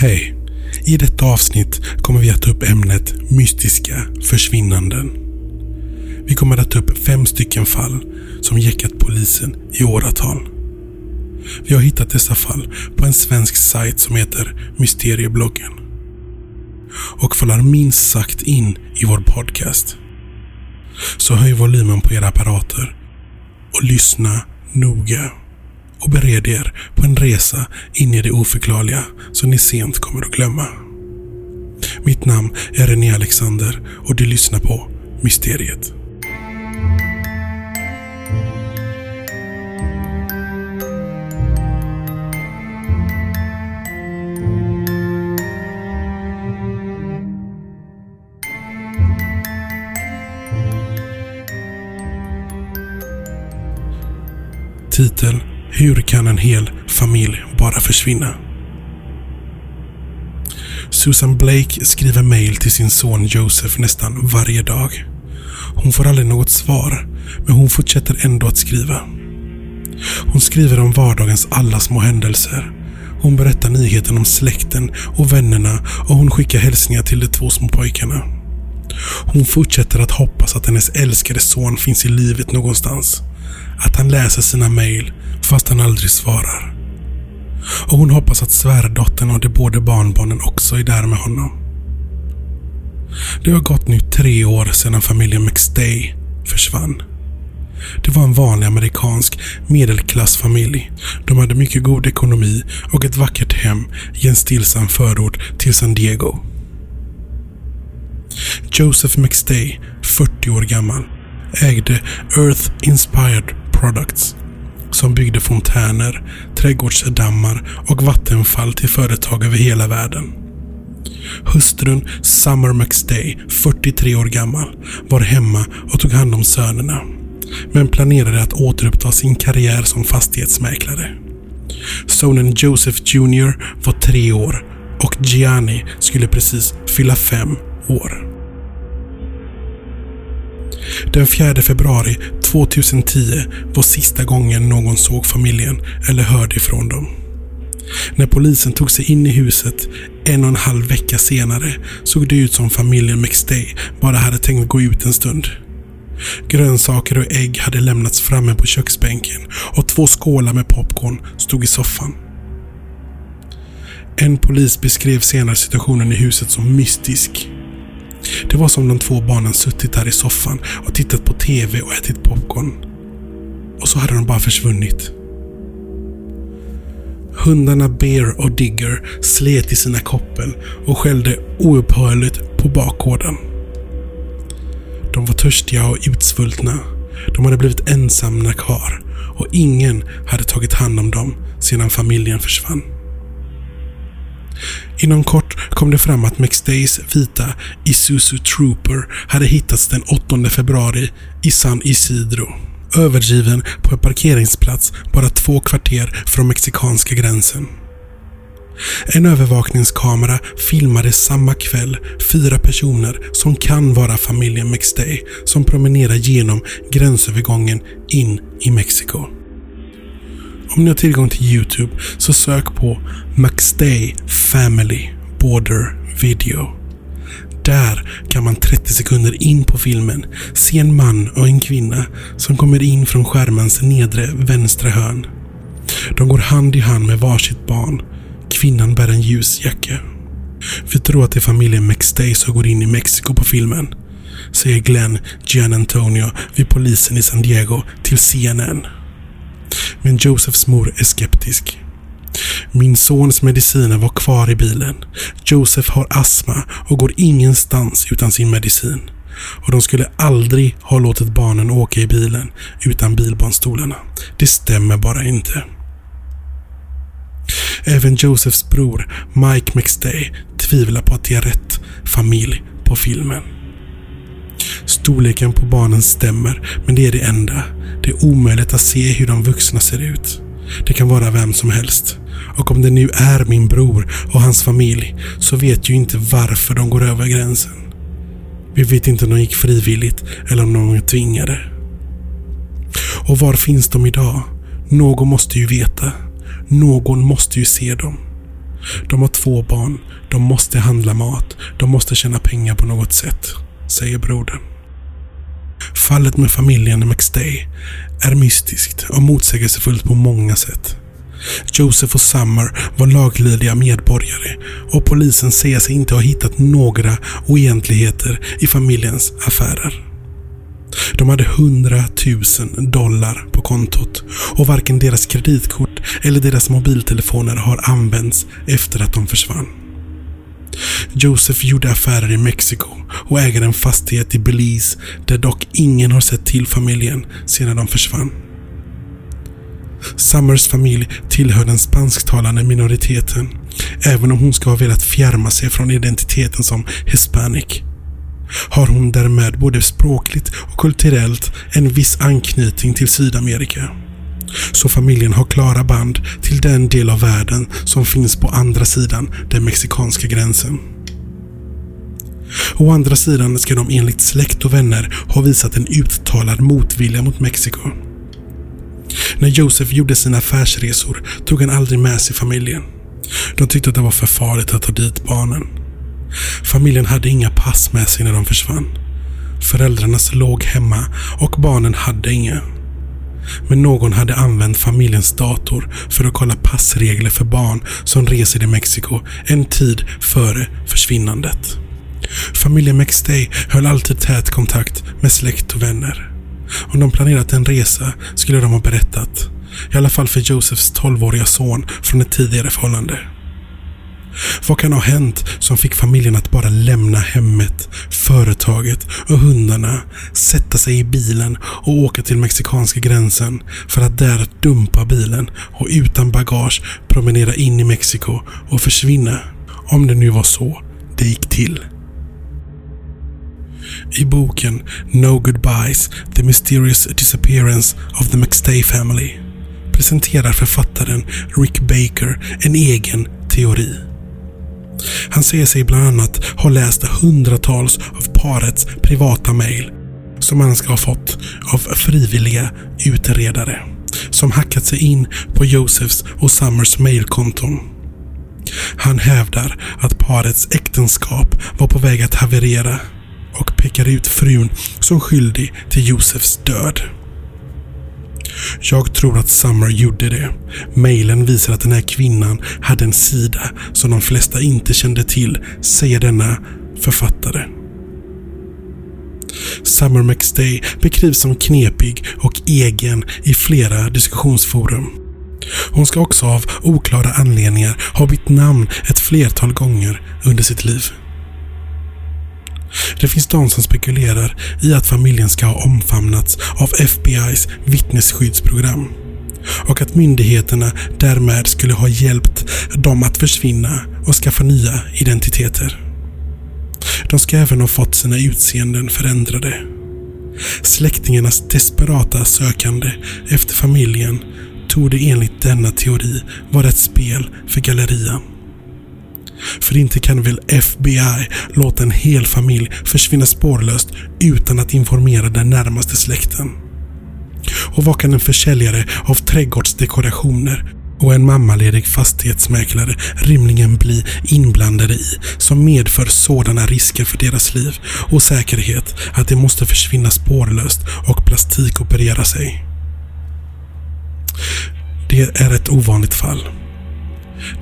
Hej! I detta avsnitt kommer vi att ta upp ämnet mystiska försvinnanden. Vi kommer att ta upp fem stycken fall som jäckat polisen i åratal. Vi har hittat dessa fall på en svensk sajt som heter Mysteriebloggen. Och faller minst sagt in i vår podcast. Så höj volymen på era apparater och lyssna noga och bered er på en resa in i det oförklarliga som ni sent kommer att glömma. Mitt namn är René Alexander och du lyssnar på Mysteriet. Titel hur kan en hel familj bara försvinna? Susan Blake skriver mail till sin son Joseph nästan varje dag. Hon får aldrig något svar, men hon fortsätter ändå att skriva. Hon skriver om vardagens alla små händelser. Hon berättar nyheten om släkten och vännerna och hon skickar hälsningar till de två små pojkarna. Hon fortsätter att hoppas att hennes älskade son finns i livet någonstans. Att han läser sina mejl fast han aldrig svarar. Och hon hoppas att svärdottern och de båda barnbarnen också är där med honom. Det har gått nu tre år sedan familjen McStay försvann. Det var en vanlig amerikansk medelklassfamilj. De hade mycket god ekonomi och ett vackert hem i en stillsam förort till San Diego. Joseph McStay, 40 år gammal, ägde Earth Inspired Products som byggde fontäner, trädgårdsdammar och vattenfall till företag över hela världen. Hustrun Summer McStay, 43 år gammal, var hemma och tog hand om sönerna. Men planerade att återuppta sin karriär som fastighetsmäklare. Sonen Joseph Jr var tre år och Gianni skulle precis fylla fem år. Den 4 februari 2010 var sista gången någon såg familjen eller hörde ifrån dem. När polisen tog sig in i huset en och en halv vecka senare såg det ut som familjen McStay bara hade tänkt gå ut en stund. Grönsaker och ägg hade lämnats framme på köksbänken och två skålar med popcorn stod i soffan. En polis beskrev senare situationen i huset som mystisk. Det var som de två barnen suttit där i soffan och tittat på TV och ätit popcorn. Och så hade de bara försvunnit. Hundarna Bear och Digger slet i sina koppel och skällde oupphörligt på bakgården. De var törstiga och utsvultna. De hade blivit ensamma kvar och ingen hade tagit hand om dem sedan familjen försvann. Inom kort kom det fram att McStays vita Isuzu Trooper hade hittats den 8 februari i San Isidro. Övergiven på en parkeringsplats bara två kvarter från mexikanska gränsen. En övervakningskamera filmade samma kväll fyra personer som kan vara familjen McStay som promenerar genom gränsövergången in i Mexiko. Om ni har tillgång till Youtube så sök på McStay Family Border Video. Där kan man 30 sekunder in på filmen se en man och en kvinna som kommer in från skärmens nedre vänstra hörn. De går hand i hand med varsitt barn. Kvinnan bär en ljus jacka. Vi tror att det är familjen McStay som går in i Mexiko på filmen. Säger Glenn Gian Antonio vid polisen i San Diego till CNN. Men Josephs mor är skeptisk. Min sons mediciner var kvar i bilen. Joseph har astma och går ingenstans utan sin medicin. Och de skulle aldrig ha låtit barnen åka i bilen utan bilbarnstolarna. Det stämmer bara inte. Även Josephs bror Mike McStay tvivlar på att det är rätt familj på filmen. Storleken på barnen stämmer, men det är det enda. Det är omöjligt att se hur de vuxna ser ut. Det kan vara vem som helst. Och om det nu är min bror och hans familj så vet ju inte varför de går över gränsen. Vi vet inte om de gick frivilligt eller om de var tvingade. Och var finns de idag? Någon måste ju veta. Någon måste ju se dem. De har två barn. De måste handla mat. De måste tjäna pengar på något sätt, säger brodern. Fallet med familjen McStay är mystiskt och motsägelsefullt på många sätt. Joseph och Summer var laglydiga medborgare och polisen säger sig inte ha hittat några oegentligheter i familjens affärer. De hade 100 000 dollar på kontot och varken deras kreditkort eller deras mobiltelefoner har använts efter att de försvann. Joseph gjorde affärer i Mexiko och äger en fastighet i Belize där dock ingen har sett till familjen sedan de försvann. Summers familj tillhör den spansktalande minoriteten, även om hon ska ha velat fjärma sig från identiteten som hispanic. Har hon därmed både språkligt och kulturellt en viss anknytning till Sydamerika. Så familjen har klara band till den del av världen som finns på andra sidan den mexikanska gränsen. Å andra sidan ska de enligt släkt och vänner ha visat en uttalad motvilja mot Mexiko. När Josef gjorde sina affärsresor tog han aldrig med sig familjen. De tyckte att det var för farligt att ta dit barnen. Familjen hade inga pass med sig när de försvann. Föräldrarna låg hemma och barnen hade inga. Men någon hade använt familjens dator för att kolla passregler för barn som reser i Mexiko en tid före försvinnandet. Familjen McStay höll alltid tät kontakt med släkt och vänner. Om de planerat en resa skulle de ha berättat. I alla fall för Josephs 12-åriga son från ett tidigare förhållande. Vad kan ha hänt som fick familjen att bara lämna hemmet, företaget och hundarna, sätta sig i bilen och åka till mexikanska gränsen för att där dumpa bilen och utan bagage promenera in i Mexiko och försvinna? Om det nu var så det gick till. I boken No Goodbyes The Mysterious Disappearance of the McStay Family presenterar författaren Rick Baker en egen teori. Han säger sig bland annat ha läst hundratals av parets privata mejl som han ska ha fått av frivilliga utredare som hackat sig in på Josephs och Summers mejlkonton. Han hävdar att parets äktenskap var på väg att haverera och pekar ut frun som skyldig till Josefs död. Jag tror att Summer gjorde det. Mailen visar att den här kvinnan hade en sida som de flesta inte kände till, säger denna författare. Summer McStay beskrivs som knepig och egen i flera diskussionsforum. Hon ska också av oklara anledningar ha bytt namn ett flertal gånger under sitt liv. Det finns de som spekulerar i att familjen ska ha omfamnats av FBIs vittnesskyddsprogram och att myndigheterna därmed skulle ha hjälpt dem att försvinna och skaffa nya identiteter. De ska även ha fått sina utseenden förändrade. Släktingarnas desperata sökande efter familjen tog det enligt denna teori vara ett spel för gallerian. För inte kan väl FBI låta en hel familj försvinna spårlöst utan att informera den närmaste släkten? Och vad kan en försäljare av trädgårdsdekorationer och en mammaledig fastighetsmäklare rimligen bli inblandade i som medför sådana risker för deras liv och säkerhet att de måste försvinna spårlöst och plastikoperera sig? Det är ett ovanligt fall.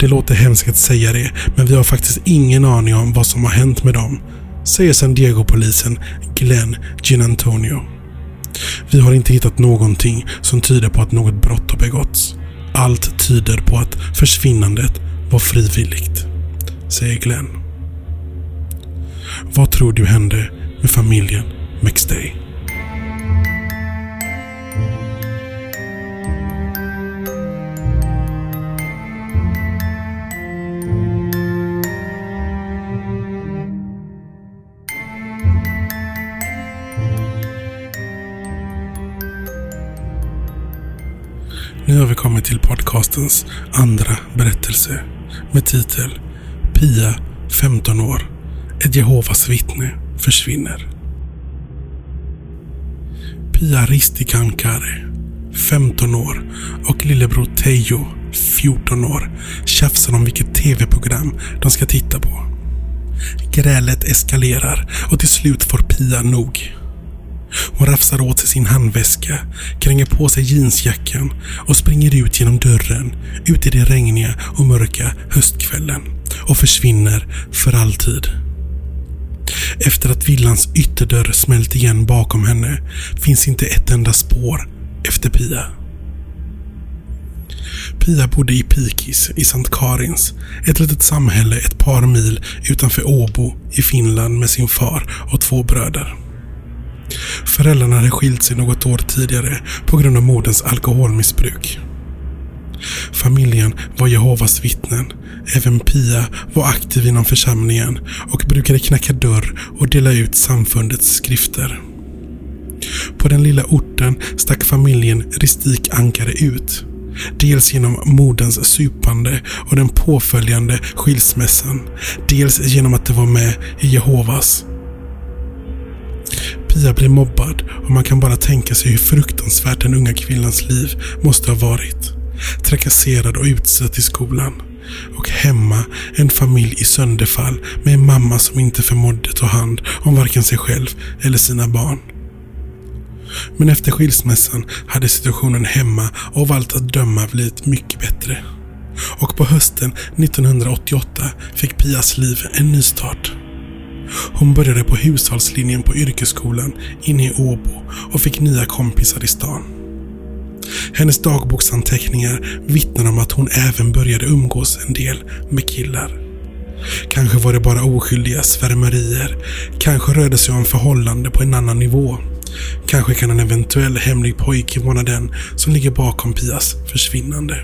Det låter hemskt att säga det, men vi har faktiskt ingen aning om vad som har hänt med dem, säger San Diego-polisen Glenn Ginantonio. Vi har inte hittat någonting som tyder på att något brott har begåtts. Allt tyder på att försvinnandet var frivilligt, säger Glenn. Vad tror du hände med familjen McStay? Nu har vi kommit till podcastens andra berättelse med titel Pia, 15 år. Ett Jehovas vittne försvinner. Pia Ristikankare, 15 år och lillebror Teijo, 14 år tjafsar om vilket tv-program de ska titta på. Grälet eskalerar och till slut får Pia nog. Hon rafsar åt sig sin handväska, kränger på sig jeansjackan och springer ut genom dörren ut i den regniga och mörka höstkvällen och försvinner för alltid. Efter att villans ytterdörr smält igen bakom henne finns inte ett enda spår efter Pia. Pia bodde i Pikis i Sankt Karins, ett litet samhälle ett par mil utanför Åbo i Finland med sin far och två bröder. Föräldrarna hade skilt sig något år tidigare på grund av moderns alkoholmissbruk. Familjen var Jehovas vittnen. Även Pia var aktiv inom församlingen och brukade knacka dörr och dela ut samfundets skrifter. På den lilla orten stack familjen Ristik Ankare ut. Dels genom moderns supande och den påföljande skilsmässan. Dels genom att de var med i Jehovas. Pia blir mobbad och man kan bara tänka sig hur fruktansvärt den unga kvinnans liv måste ha varit. Trakasserad och utsatt i skolan. Och hemma en familj i sönderfall med en mamma som inte förmådde ta hand om varken sig själv eller sina barn. Men efter skilsmässan hade situationen hemma av allt att döma blivit mycket bättre. Och på hösten 1988 fick Pias liv en ny start. Hon började på hushållslinjen på yrkesskolan inne i Åbo och fick nya kompisar i stan. Hennes dagboksanteckningar vittnar om att hon även började umgås en del med killar. Kanske var det bara oskyldiga svärmerier. Kanske rörde det sig om förhållande på en annan nivå. Kanske kan en eventuell hemlig pojke vara den som ligger bakom Pias försvinnande.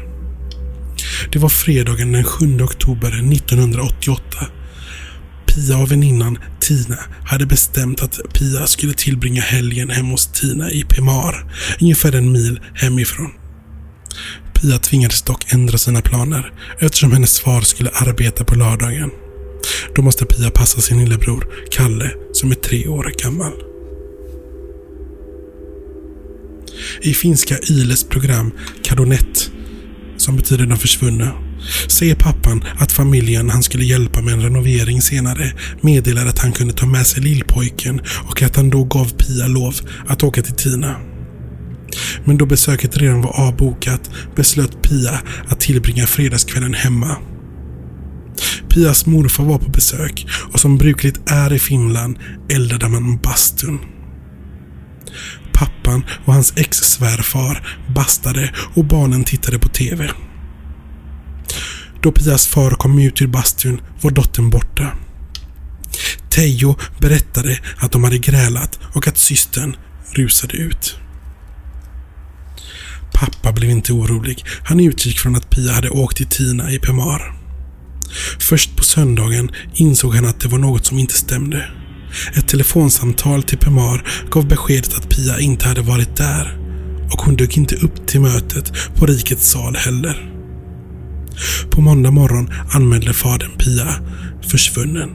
Det var fredagen den 7 oktober 1988 Pia och väninnan Tina hade bestämt att Pia skulle tillbringa helgen hemma hos Tina i Pemar, ungefär en mil hemifrån. Pia tvingades dock ändra sina planer eftersom hennes far skulle arbeta på lördagen. Då måste Pia passa sin lillebror Kalle som är tre år gammal. I finska Yles program Kadonet, som betyder de försvunna, säger pappan att familjen han skulle hjälpa med en renovering senare meddelar att han kunde ta med sig lillpojken och att han då gav Pia lov att åka till Tina. Men då besöket redan var avbokat beslöt Pia att tillbringa fredagskvällen hemma. Pias morfar var på besök och som brukligt är i Finland eldade man bastun. Pappan och hans ex-svärfar bastade och barnen tittade på TV. Då Pias far kom ut ur bastun var dottern borta. Tejo berättade att de hade grälat och att systern rusade ut. Pappa blev inte orolig. Han utgick från att Pia hade åkt till Tina i Pemar. Först på söndagen insåg han att det var något som inte stämde. Ett telefonsamtal till Pemar gav beskedet att Pia inte hade varit där och hon dök inte upp till mötet på Rikets sal heller. På måndag morgon anmälde fadern Pia försvunnen.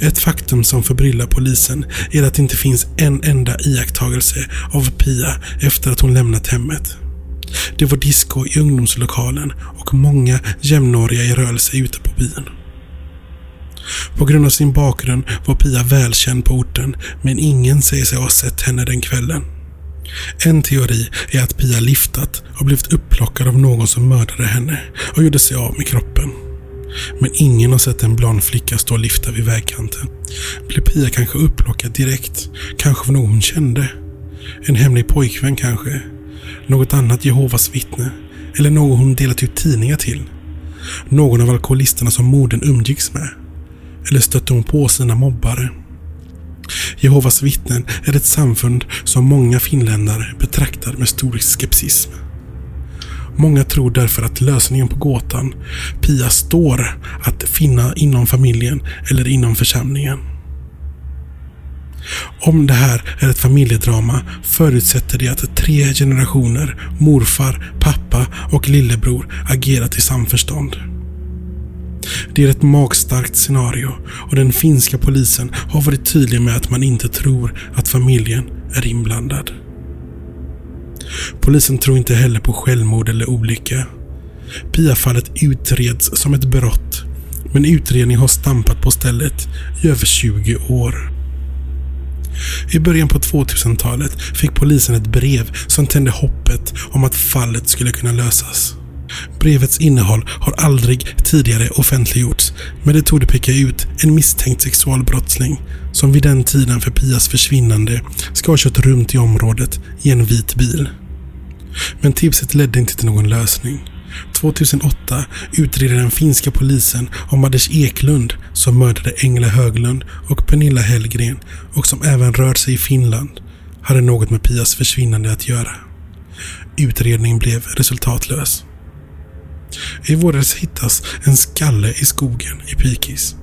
Ett faktum som förbryllar polisen är att det inte finns en enda iakttagelse av Pia efter att hon lämnat hemmet. Det var disco i ungdomslokalen och många jämnåriga i rörelse ute på byn. På grund av sin bakgrund var Pia välkänd på orten men ingen säger sig ha sett henne den kvällen. En teori är att Pia liftat och blivit upplockad av någon som mördade henne och gjorde sig av med kroppen. Men ingen har sett en blond flicka stå och lifta vid vägkanten. Blev Pia kanske upplockad direkt? Kanske av någon hon kände? En hemlig pojkvän kanske? Något annat Jehovas vittne? Eller någon hon delat ut tidningar till? Någon av alkoholisterna som morden umgicks med? Eller stötte hon på sina mobbare? Jehovas vittnen är ett samfund som många finländare betraktar med stor skepsism. Många tror därför att lösningen på gåtan Pia står att finna inom familjen eller inom församlingen. Om det här är ett familjedrama förutsätter det att tre generationer, morfar, pappa och lillebror agerat i samförstånd. Det är ett magstarkt scenario och den finska polisen har varit tydlig med att man inte tror att familjen är inblandad. Polisen tror inte heller på självmord eller olycka. Pia-fallet utreds som ett brott, men utredning har stampat på stället i över 20 år. I början på 2000-talet fick polisen ett brev som tände hoppet om att fallet skulle kunna lösas. Brevets innehåll har aldrig tidigare offentliggjorts, men det tog peka ut en misstänkt sexualbrottsling som vid den tiden för Pias försvinnande ska ha kört runt i området i en vit bil. Men tipset ledde inte till någon lösning. 2008 utreder den finska polisen om Anders Eklund som mördade Engla Höglund och Pernilla Hellgren och som även rör sig i Finland hade något med Pias försvinnande att göra. Utredningen blev resultatlös. I våras hittas en skalle i skogen i Pikis.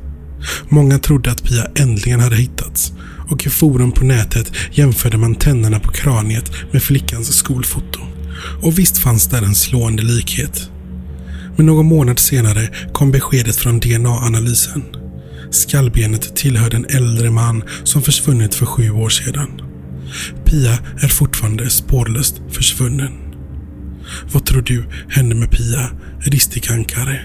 Många trodde att Pia äntligen hade hittats och i forum på nätet jämförde man tänderna på kraniet med flickans skolfoto. Och visst fanns där en slående likhet. Men någon månad senare kom beskedet från DNA-analysen. Skallbenet tillhörde en äldre man som försvunnit för sju år sedan. Pia är fortfarande spårlöst försvunnen. Vad tror du hände med Pia Ristikankare?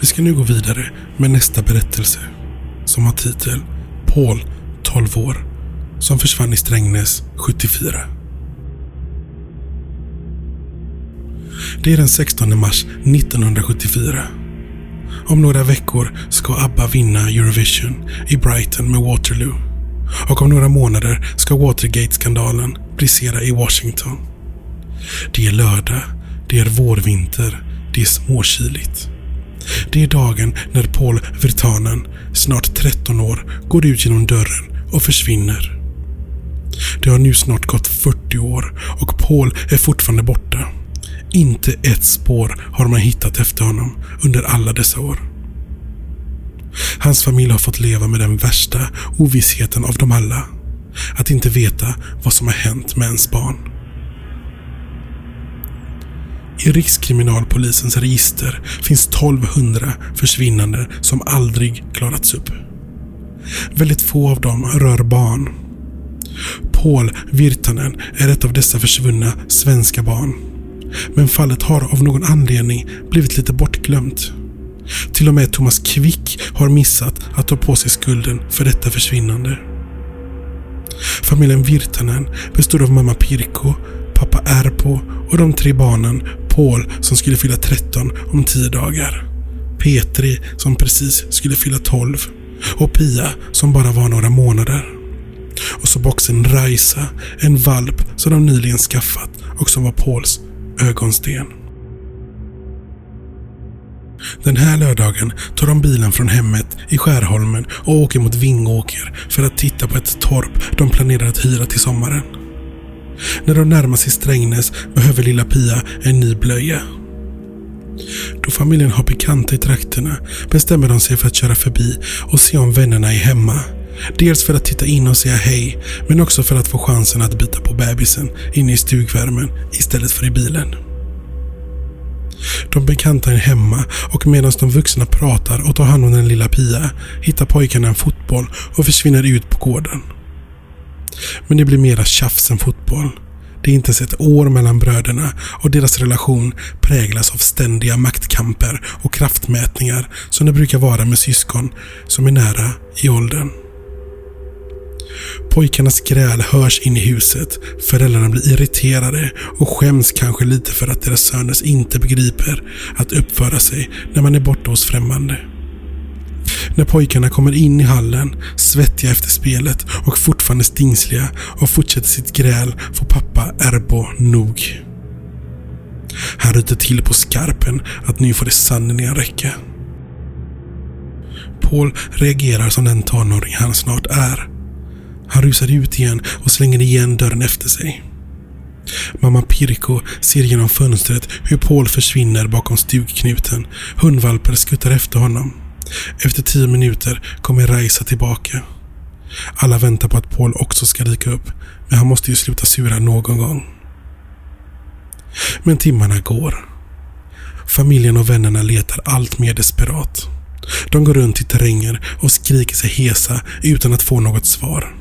Vi ska nu gå vidare med nästa berättelse som har titel Paul, 12 år, som försvann i Strängnäs 74. Det är den 16 mars 1974. Om några veckor ska ABBA vinna Eurovision i Brighton med Waterloo. Och om några månader ska Watergate-skandalen brisera i Washington. Det är lördag, det är vårvinter, det är småkyligt. Det är dagen när Paul Virtanen, snart 13 år, går ut genom dörren och försvinner. Det har nu snart gått 40 år och Paul är fortfarande borta. Inte ett spår har man hittat efter honom under alla dessa år. Hans familj har fått leva med den värsta ovissheten av dem alla. Att inte veta vad som har hänt med ens barn. I Rikskriminalpolisens register finns 1200 försvinnanden som aldrig klarats upp. Väldigt få av dem rör barn. Paul Virtanen är ett av dessa försvunna svenska barn. Men fallet har av någon anledning blivit lite bortglömt. Till och med Thomas Quick har missat att ta på sig skulden för detta försvinnande. Familjen Virtanen bestod av mamma Pirko, pappa Erpo och de tre barnen Paul som skulle fylla 13 om 10 dagar. Petri som precis skulle fylla 12 och Pia som bara var några månader. Och så boxen Raisa, en valp som de nyligen skaffat och som var Pauls ögonsten. Den här lördagen tar de bilen från hemmet i Skärholmen och åker mot Vingåker för att titta på ett torp de planerar att hyra till sommaren. När de närmar sig Strängnäs behöver lilla Pia en ny blöja. Då familjen har bekanta i trakterna bestämmer de sig för att köra förbi och se om vännerna är hemma. Dels för att titta in och säga hej, men också för att få chansen att bita på bebisen inne i stugvärmen istället för i bilen. De bekanta är hemma och medan de vuxna pratar och tar hand om den lilla Pia hittar pojkarna en fotboll och försvinner ut på gården. Men det blir mera tjafs än fotboll. Det är inte ens ett år mellan bröderna och deras relation präglas av ständiga maktkamper och kraftmätningar som det brukar vara med syskon som är nära i åldern. Pojkarnas gräl hörs in i huset. Föräldrarna blir irriterade och skäms kanske lite för att deras söner inte begriper att uppföra sig när man är borta hos främmande. När pojkarna kommer in i hallen, svettiga efter spelet och fortfarande stingsliga och fortsätter sitt gräl får pappa Erbo nog. Han ryter till på skarpen att nu får det sannerligen räcka. Paul reagerar som den tonåring han snart är. Han rusar ut igen och slänger igen dörren efter sig. Mamma Pirko ser genom fönstret hur Paul försvinner bakom stugknuten. Hundvalpar skuttar efter honom. Efter tio minuter kommer Raisa tillbaka. Alla väntar på att Paul också ska dyka upp, men han måste ju sluta sura någon gång. Men timmarna går. Familjen och vännerna letar allt mer desperat. De går runt i terrängen och skriker sig hesa utan att få något svar.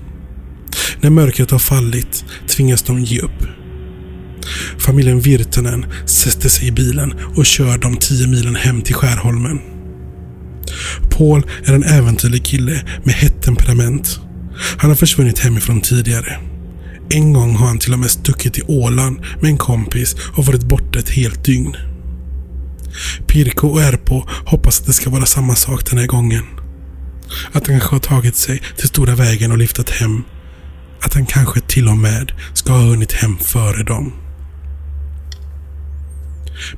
När mörkret har fallit tvingas de ge upp. Familjen Virtanen sätter sig i bilen och kör de tio milen hem till Skärholmen. Paul är en äventyrlig kille med hett temperament. Han har försvunnit hemifrån tidigare. En gång har han till och med stuckit till Åland med en kompis och varit borta ett helt dygn. Pirko och Erpo hoppas att det ska vara samma sak den här gången. Att han kanske har tagit sig till stora vägen och lyftat hem. Att han kanske till och med ska ha hunnit hem före dem.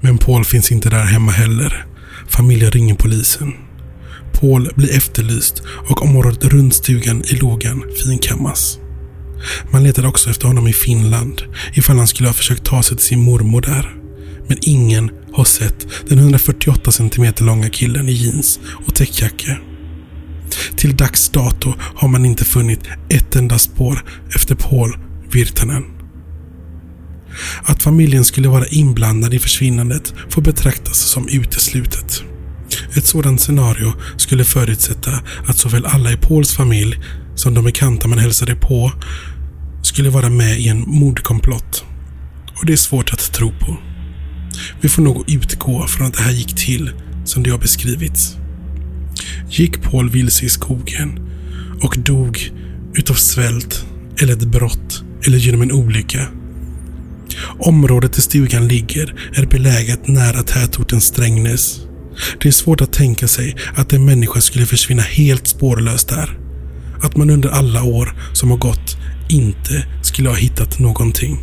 Men Paul finns inte där hemma heller. Familjen ringer polisen. Paul blir efterlyst och området runt stugan i lågan finkammas. Man letade också efter honom i Finland ifall han skulle ha försökt ta sig till sin mormor där. Men ingen har sett den 148 cm långa killen i jeans och täckjacka. Till dags dato har man inte funnit ett enda spår efter Paul Virtanen. Att familjen skulle vara inblandad i försvinnandet får betraktas som uteslutet. Ett sådant scenario skulle förutsätta att såväl alla i Pauls familj som de bekanta man hälsade på skulle vara med i en mordkomplott. Och det är svårt att tro på. Vi får nog utgå från att det här gick till som det har beskrivits. Gick Paul vilse i skogen och dog utav svält eller ett brott eller genom en olycka. Området där stugan ligger är beläget nära tätorten Strängnäs. Det är svårt att tänka sig att en människa skulle försvinna helt spårlöst där. Att man under alla år som har gått inte skulle ha hittat någonting.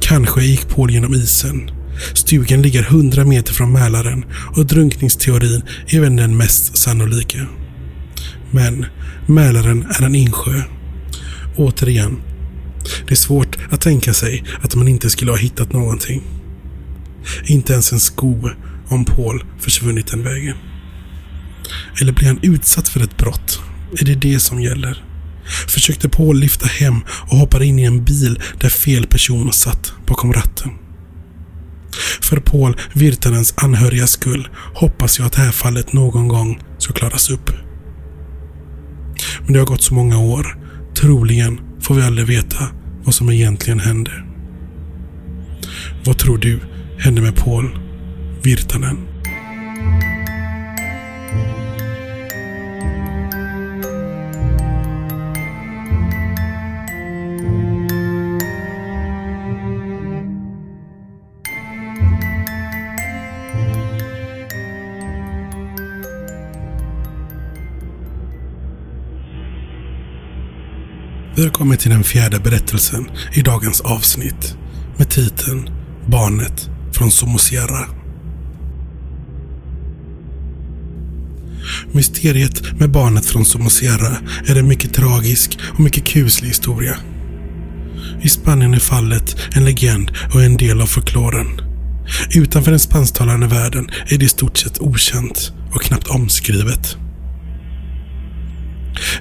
Kanske gick Paul genom isen. Stugan ligger 100 meter från Mälaren och drunkningsteorin är väl den mest sannolika. Men Mälaren är en insjö. Återigen, det är svårt att tänka sig att man inte skulle ha hittat någonting. Inte ens en sko om Paul försvunnit den vägen. Eller blir han utsatt för ett brott? Är det det som gäller? Försökte Paul lyfta hem och hoppade in i en bil där fel person satt bakom ratten. För Paul Virtanens anhörigas skull hoppas jag att det här fallet någon gång ska klaras upp. Men det har gått så många år. Troligen får vi aldrig veta vad som egentligen hände. Vad tror du hände med Paul Virtanen? Vi har kommit till den fjärde berättelsen i dagens avsnitt med titeln Barnet från Somosierra. Mysteriet med barnet från Somosierra är en mycket tragisk och mycket kuslig historia. I Spanien är fallet en legend och en del av folkloren. Utanför den spansktalande världen är det i stort sett okänt och knappt omskrivet.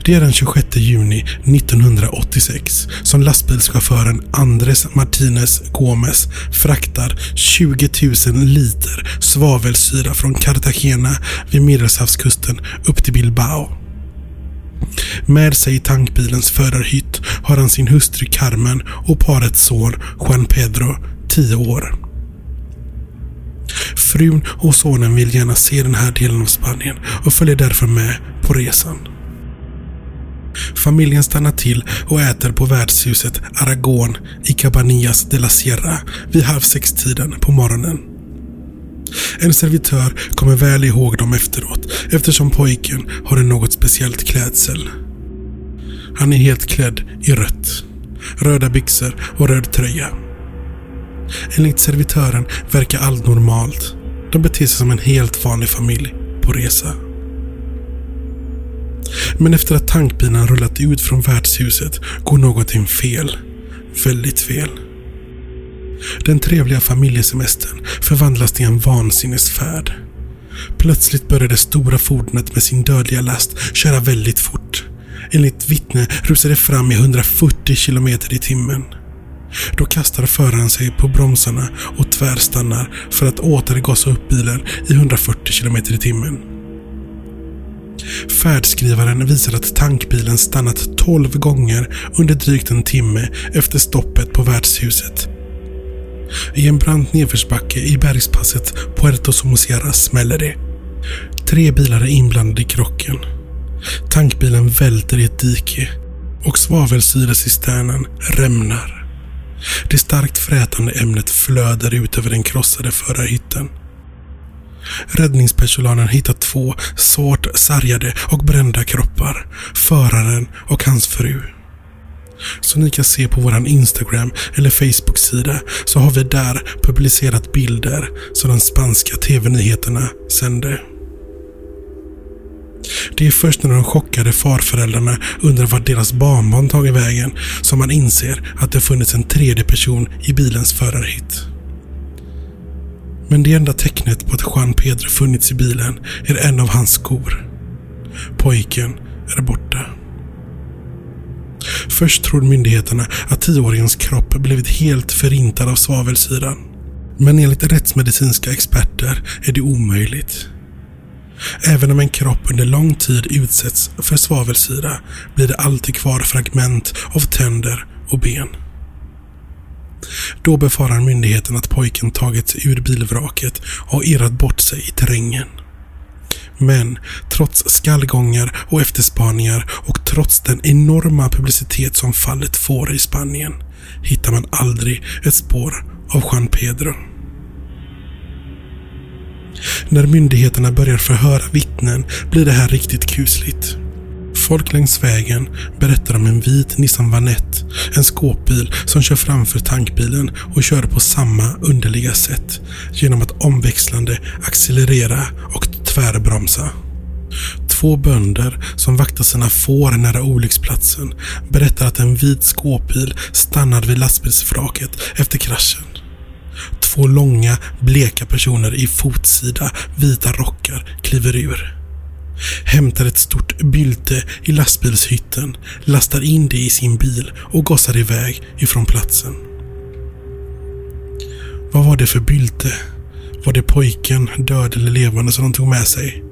Det är den 26 juni 1986 som lastbilschauffören Andres Martinez Gomes fraktar 20 000 liter svavelsyra från Cartagena vid Medelhavskusten upp till Bilbao. Med sig i tankbilens förarhytt har han sin hustru Carmen och parets son Juan Pedro, 10 år. Frun och sonen vill gärna se den här delen av Spanien och följer därför med på resan. Familjen stannar till och äter på värdshuset Aragon i Cabanillas de la Sierra vid halv sex-tiden på morgonen. En servitör kommer väl ihåg dem efteråt eftersom pojken har en något speciellt klädsel. Han är helt klädd i rött. Röda byxor och röd tröja. Enligt servitören verkar allt normalt. De beter sig som en helt vanlig familj på resa. Men efter att tankbilen rullat ut från värdshuset går någonting fel. Väldigt fel. Den trevliga familjesemestern förvandlas till en vansinnesfärd. Plötsligt börjar det stora fordonet med sin dödliga last köra väldigt fort. Enligt vittne rusar det fram i 140 km i timmen. Då kastar föraren sig på bromsarna och tvärstannar för att åter gasa upp bilen i 140 km i timmen. Färdskrivaren visar att tankbilen stannat 12 gånger under drygt en timme efter stoppet på värdshuset. I en brant nedförsbacke i bergspasset Puerto Somosierra smäller det. Tre bilar är inblandade i krocken. Tankbilen välter i ett dike och svavelsyrecisternen rämnar. Det starkt frätande ämnet flödar ut över den krossade förarhytten. Räddningspersonalen hittar två svårt sargade och brända kroppar. Föraren och hans fru. Som ni kan se på vår Instagram eller Facebook-sida så har vi där publicerat bilder som de spanska tv-nyheterna sände. Det är först när de chockade farföräldrarna undrar vart deras barnbarn tagit vägen som man inser att det funnits en tredje person i bilens förarhytt. Men det enda tecknet på att Juan Pedro funnits i bilen är en av hans skor. Pojken är borta. Först tror myndigheterna att tioåringens kropp blivit helt förintad av svavelsyran. Men enligt rättsmedicinska experter är det omöjligt. Även om en kropp under lång tid utsätts för svavelsyra blir det alltid kvar fragment av tänder och ben. Då befarar myndigheten att pojken tagit sig ur bilvraket och irrat bort sig i terrängen. Men trots skallgångar och efterspaningar och trots den enorma publicitet som fallet får i Spanien hittar man aldrig ett spår av Juan Pedro. När myndigheterna börjar förhöra vittnen blir det här riktigt kusligt. Folk längs vägen berättar om en vit Nissan Vanette, en skåpbil som kör framför tankbilen och kör på samma underliga sätt genom att omväxlande accelerera och tvärbromsa. Två bönder som vaktar sina får nära olycksplatsen berättar att en vit skåpbil stannade vid lastbilsvraket efter kraschen. Två långa, bleka personer i fotsida, vita rockar kliver ur. Hämtar ett stort bylte i lastbilshytten, lastar in det i sin bil och gasar iväg ifrån platsen. Vad var det för bylte? Var det pojken, död eller levande, som de tog med sig?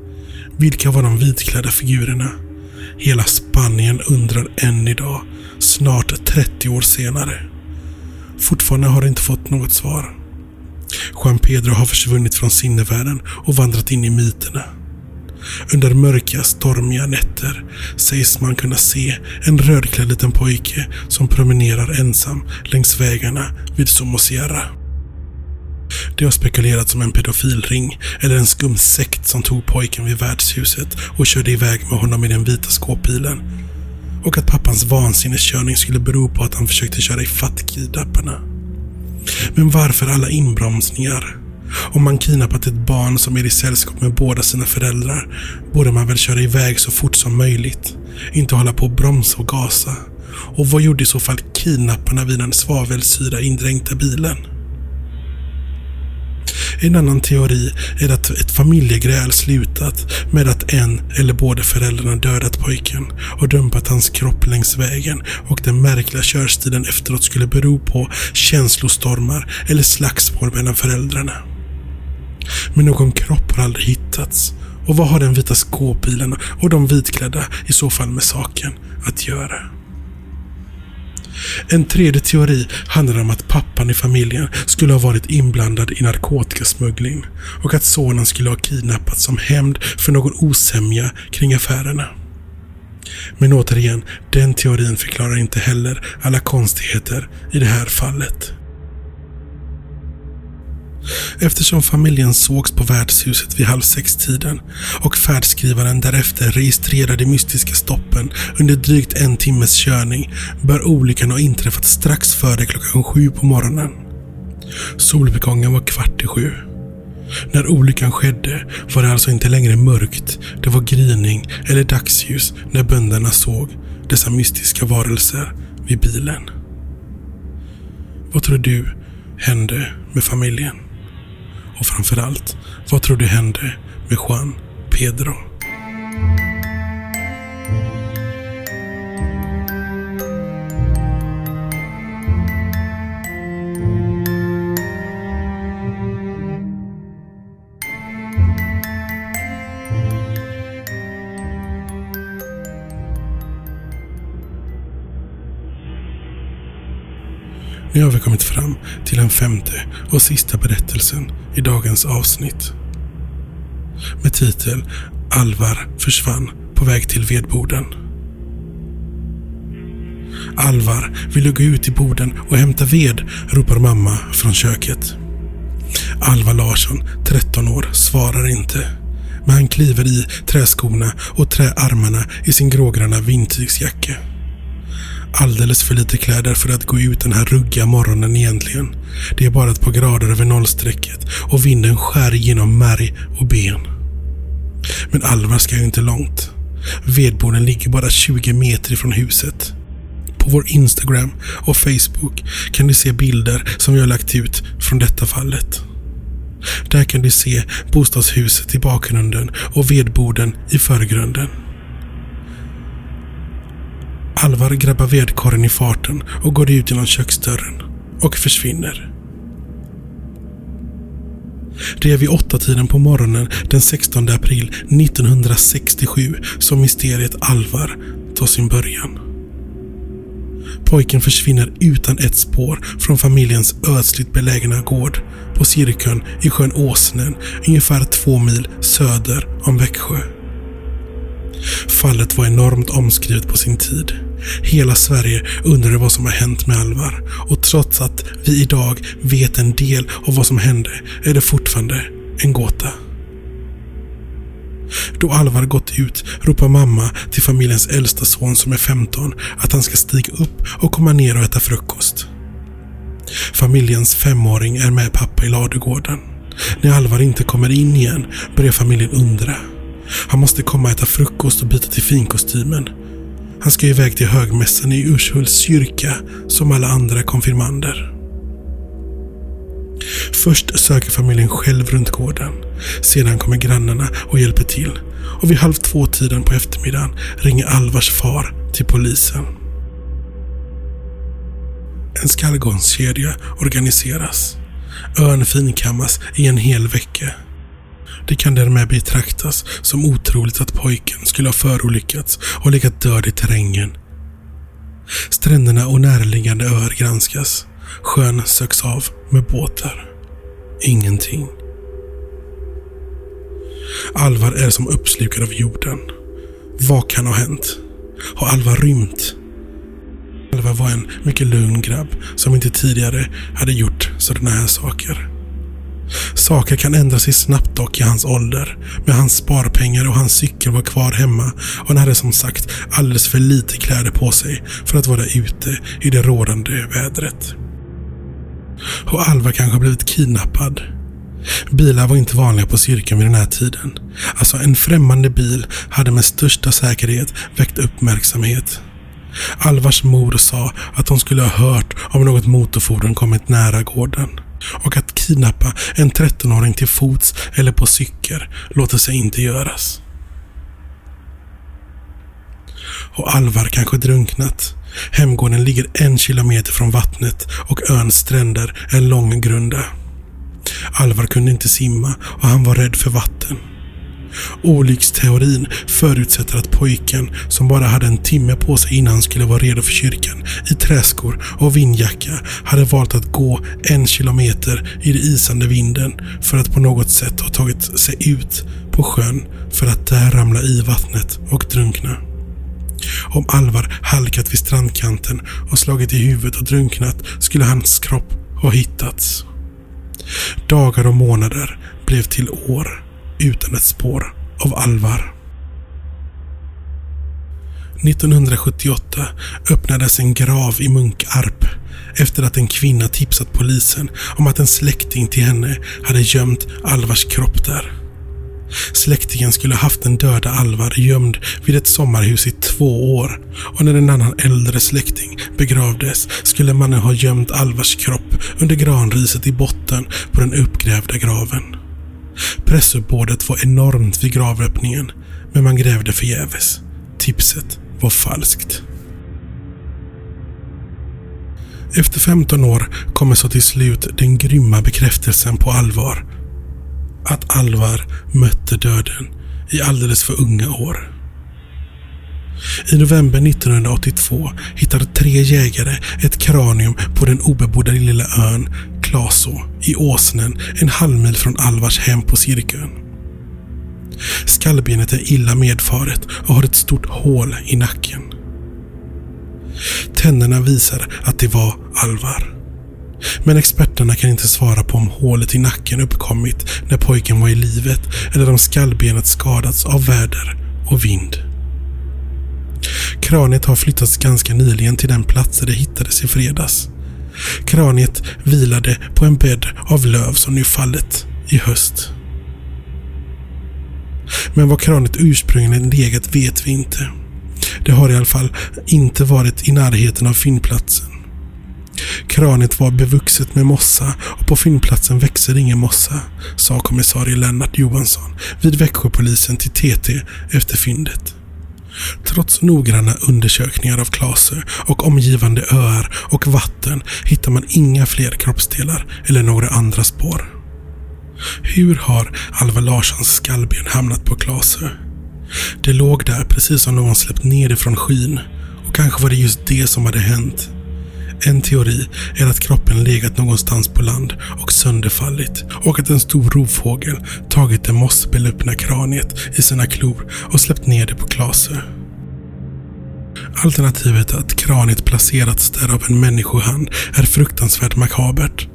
Vilka var de vitklädda figurerna? Hela Spanien undrar än idag, snart 30 år senare. Fortfarande har de inte fått något svar. Juan Pedro har försvunnit från sinnevärlden och vandrat in i myterna. Under mörka, stormiga nätter sägs man kunna se en rödklädd liten pojke som promenerar ensam längs vägarna vid Somosierra. Det har spekulerats om en pedofilring eller en skum sekt som tog pojken vid värdshuset och körde iväg med honom i den vita skåpbilen. Och att pappans vansinneskörning skulle bero på att han försökte köra ifatt kidnapparna. Men varför alla inbromsningar? Om man kidnappat ett barn som är i sällskap med båda sina föräldrar borde man väl köra iväg så fort som möjligt. Inte hålla på och bromsa och gasa. Och vad gjorde i så fall kidnapparna vid den svavelsyra indränkta bilen? En annan teori är att ett familjegräl slutat med att en eller båda föräldrarna dödat pojken och dumpat hans kropp längs vägen och den märkliga körstilen efteråt skulle bero på känslostormar eller slagsmål mellan föräldrarna. Men någon kropp har aldrig hittats. Och vad har den vita skåpbilen och de vitklädda i så fall med saken att göra? En tredje teori handlar om att pappan i familjen skulle ha varit inblandad i narkotikasmuggling och att sonen skulle ha kidnappats som hämnd för någon osämja kring affärerna. Men återigen, den teorin förklarar inte heller alla konstigheter i det här fallet. Eftersom familjen sågs på värdshuset vid halv sex-tiden och färdskrivaren därefter registrerade mystiska stoppen under drygt en timmes körning bör olyckan ha inträffat strax före klockan sju på morgonen. Soluppgången var kvart i sju. När olyckan skedde var det alltså inte längre mörkt. Det var gryning eller dagsljus när bönderna såg dessa mystiska varelser vid bilen. Vad tror du hände med familjen? Och framförallt, vad tror du hände med Juan Pedro. Nu har vi kommit fram till den femte och sista berättelsen i dagens avsnitt. Med titel Alvar försvann på väg till vedboden. Alvar, vill gå ut i boden och hämta ved? ropar mamma från köket. Alvar Larsson, 13 år, svarar inte. Men han kliver i träskorna och träarmarna i sin grågröna vindtygsjacka alldeles för lite kläder för att gå ut den här ruggiga morgonen egentligen. Det är bara ett par grader över nollstrecket och vinden skär genom märg och ben. Men Alvar ska ju inte långt. Vedboden ligger bara 20 meter ifrån huset. På vår Instagram och Facebook kan du se bilder som vi har lagt ut från detta fallet. Där kan du se bostadshuset i bakgrunden och vedboden i förgrunden. Alvar grabbar vedkorren i farten och går ut genom köksdörren och försvinner. Det är vid åtta tiden på morgonen den 16 april 1967 som mysteriet Alvar tar sin början. Pojken försvinner utan ett spår från familjens ödsligt belägna gård på Sirkön i sjön Åsnen ungefär två mil söder om Växjö. Fallet var enormt omskrivet på sin tid. Hela Sverige undrade vad som har hänt med Alvar och trots att vi idag vet en del av vad som hände är det fortfarande en gåta. Då Alvar gått ut ropar mamma till familjens äldsta son som är 15 att han ska stiga upp och komma ner och äta frukost. Familjens femåring är med pappa i ladugården. När Alvar inte kommer in igen börjar familjen undra. Han måste komma och äta frukost och byta till finkostymen. Han ska iväg till högmässan i Urshults kyrka som alla andra konfirmander. Först söker familjen själv runt gården. Sedan kommer grannarna och hjälper till. Och vid halv två-tiden på eftermiddagen ringer Alvars far till polisen. En skallgångskedja organiseras. Ön finkammas i en hel vecka. Det kan därmed betraktas som otroligt att pojken skulle ha förolyckats och legat död i terrängen. Stränderna och närliggande öar granskas. Sjön söks av med båtar. Ingenting. Alvar är som uppslukad av jorden. Vad kan ha hänt? Har Alvar rymt? Alvar var en mycket lugn grabb som inte tidigare hade gjort sådana här saker. Saker kan ändra sig snabbt dock i hans ålder. Men hans sparpengar och hans cykel var kvar hemma och han hade som sagt alldeles för lite kläder på sig för att vara ute i det rådande vädret. Och Alva kanske blivit kidnappad. Bilar var inte vanliga på cirkeln vid den här tiden. Alltså en främmande bil hade med största säkerhet väckt uppmärksamhet. Alvars mor sa att hon skulle ha hört om något motorfordon kommit nära gården och att kidnappa en 13-åring till fots eller på cykel låter sig inte göras. Och Alvar kanske drunknat. Hemgården ligger en kilometer från vattnet och öns stränder är långgrunda. Alvar kunde inte simma och han var rädd för vatten. Olycksteorin förutsätter att pojken, som bara hade en timme på sig innan han skulle vara redo för kyrkan, i träskor och vindjacka, hade valt att gå en kilometer i den isande vinden för att på något sätt ha tagit sig ut på sjön för att där ramla i vattnet och drunkna. Om Alvar halkat vid strandkanten och slagit i huvudet och drunknat skulle hans kropp ha hittats. Dagar och månader blev till år utan ett spår av Alvar. 1978 öppnades en grav i Munkarp efter att en kvinna tipsat polisen om att en släkting till henne hade gömt Alvars kropp där. Släktingen skulle haft den döda Alvar gömd vid ett sommarhus i två år och när en annan äldre släkting begravdes skulle mannen ha gömt Alvars kropp under granriset i botten på den uppgrävda graven. Pressuppbådet var enormt vid gravöppningen, men man grävde förgäves. Tipset var falskt. Efter 15 år kommer så till slut den grymma bekräftelsen på allvar. Att Alvar mötte döden i alldeles för unga år. I november 1982 hittade tre jägare ett kranium på den obebodda lilla ön Klaso i Åsnen en halv mil från Alvars hem på Sirkön. Skallbenet är illa medfaret och har ett stort hål i nacken. Tänderna visar att det var Alvar. Men experterna kan inte svara på om hålet i nacken uppkommit när pojken var i livet eller om skallbenet skadats av väder och vind. Kraniet har flyttats ganska nyligen till den plats där det hittades i fredags. Kraniet vilade på en bädd av löv som nu fallit i höst. Men var kraniet ursprungligen legat vet vi inte. Det har i alla fall inte varit i närheten av fyndplatsen. Kraniet var bevuxet med mossa och på fyndplatsen växer ingen mossa, sa kommissarie Lennart Johansson vid Växjöpolisen till TT efter fyndet. Trots noggranna undersökningar av Klasö och omgivande öar och vatten hittar man inga fler kroppsdelar eller några andra spår. Hur har Alva Larssons skallben hamnat på Klasö? Det låg där precis som någon släppt ner det från skyn och kanske var det just det som hade hänt. En teori är att kroppen legat någonstans på land och sönderfallit och att en stor rovfågel tagit det mossbelupna kraniet i sina klor och släppt ner det på Klasö. Alternativet att kraniet placerats där av en människohand är fruktansvärt makabert.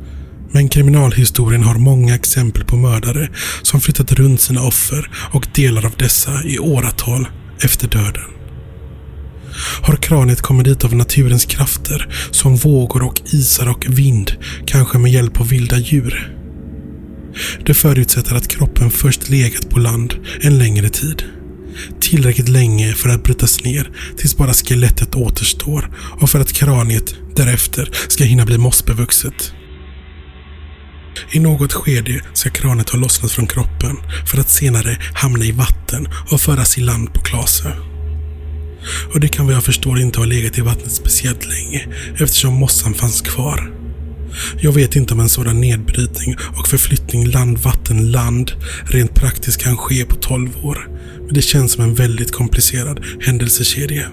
Men kriminalhistorien har många exempel på mördare som flyttat runt sina offer och delar av dessa i åratal efter döden. Har kraniet kommit dit av naturens krafter som vågor och isar och vind, kanske med hjälp av vilda djur? Det förutsätter att kroppen först legat på land en längre tid. Tillräckligt länge för att brytas ner tills bara skelettet återstår och för att kraniet därefter ska hinna bli mossbevuxet. I något skede ska kraniet ha lossnat från kroppen för att senare hamna i vatten och föras i land på Klasö. Och det kan vad jag förstår inte ha legat i vattnet speciellt länge eftersom mossan fanns kvar. Jag vet inte om en sådan nedbrytning och förflyttning land-vatten-land rent praktiskt kan ske på 12 år. Men det känns som en väldigt komplicerad händelsekedja.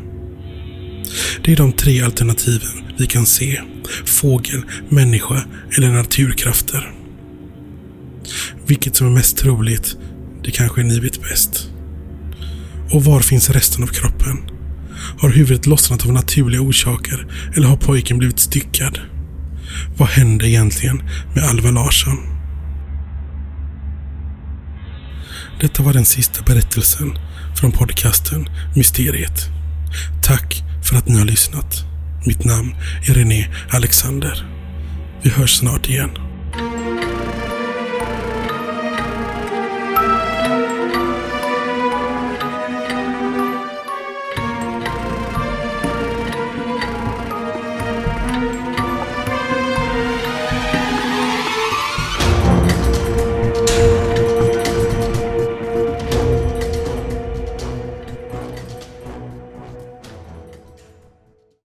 Det är de tre alternativen vi kan se. Fågel, människa eller naturkrafter. Vilket som är mest troligt, det kanske ni vet bäst. Och var finns resten av kroppen? Har huvudet lossnat av naturliga orsaker eller har pojken blivit styckad? Vad hände egentligen med Alva Larsson? Detta var den sista berättelsen från podcasten Mysteriet. Tack för att ni har lyssnat. Mitt namn är René Alexander. Vi hörs snart igen.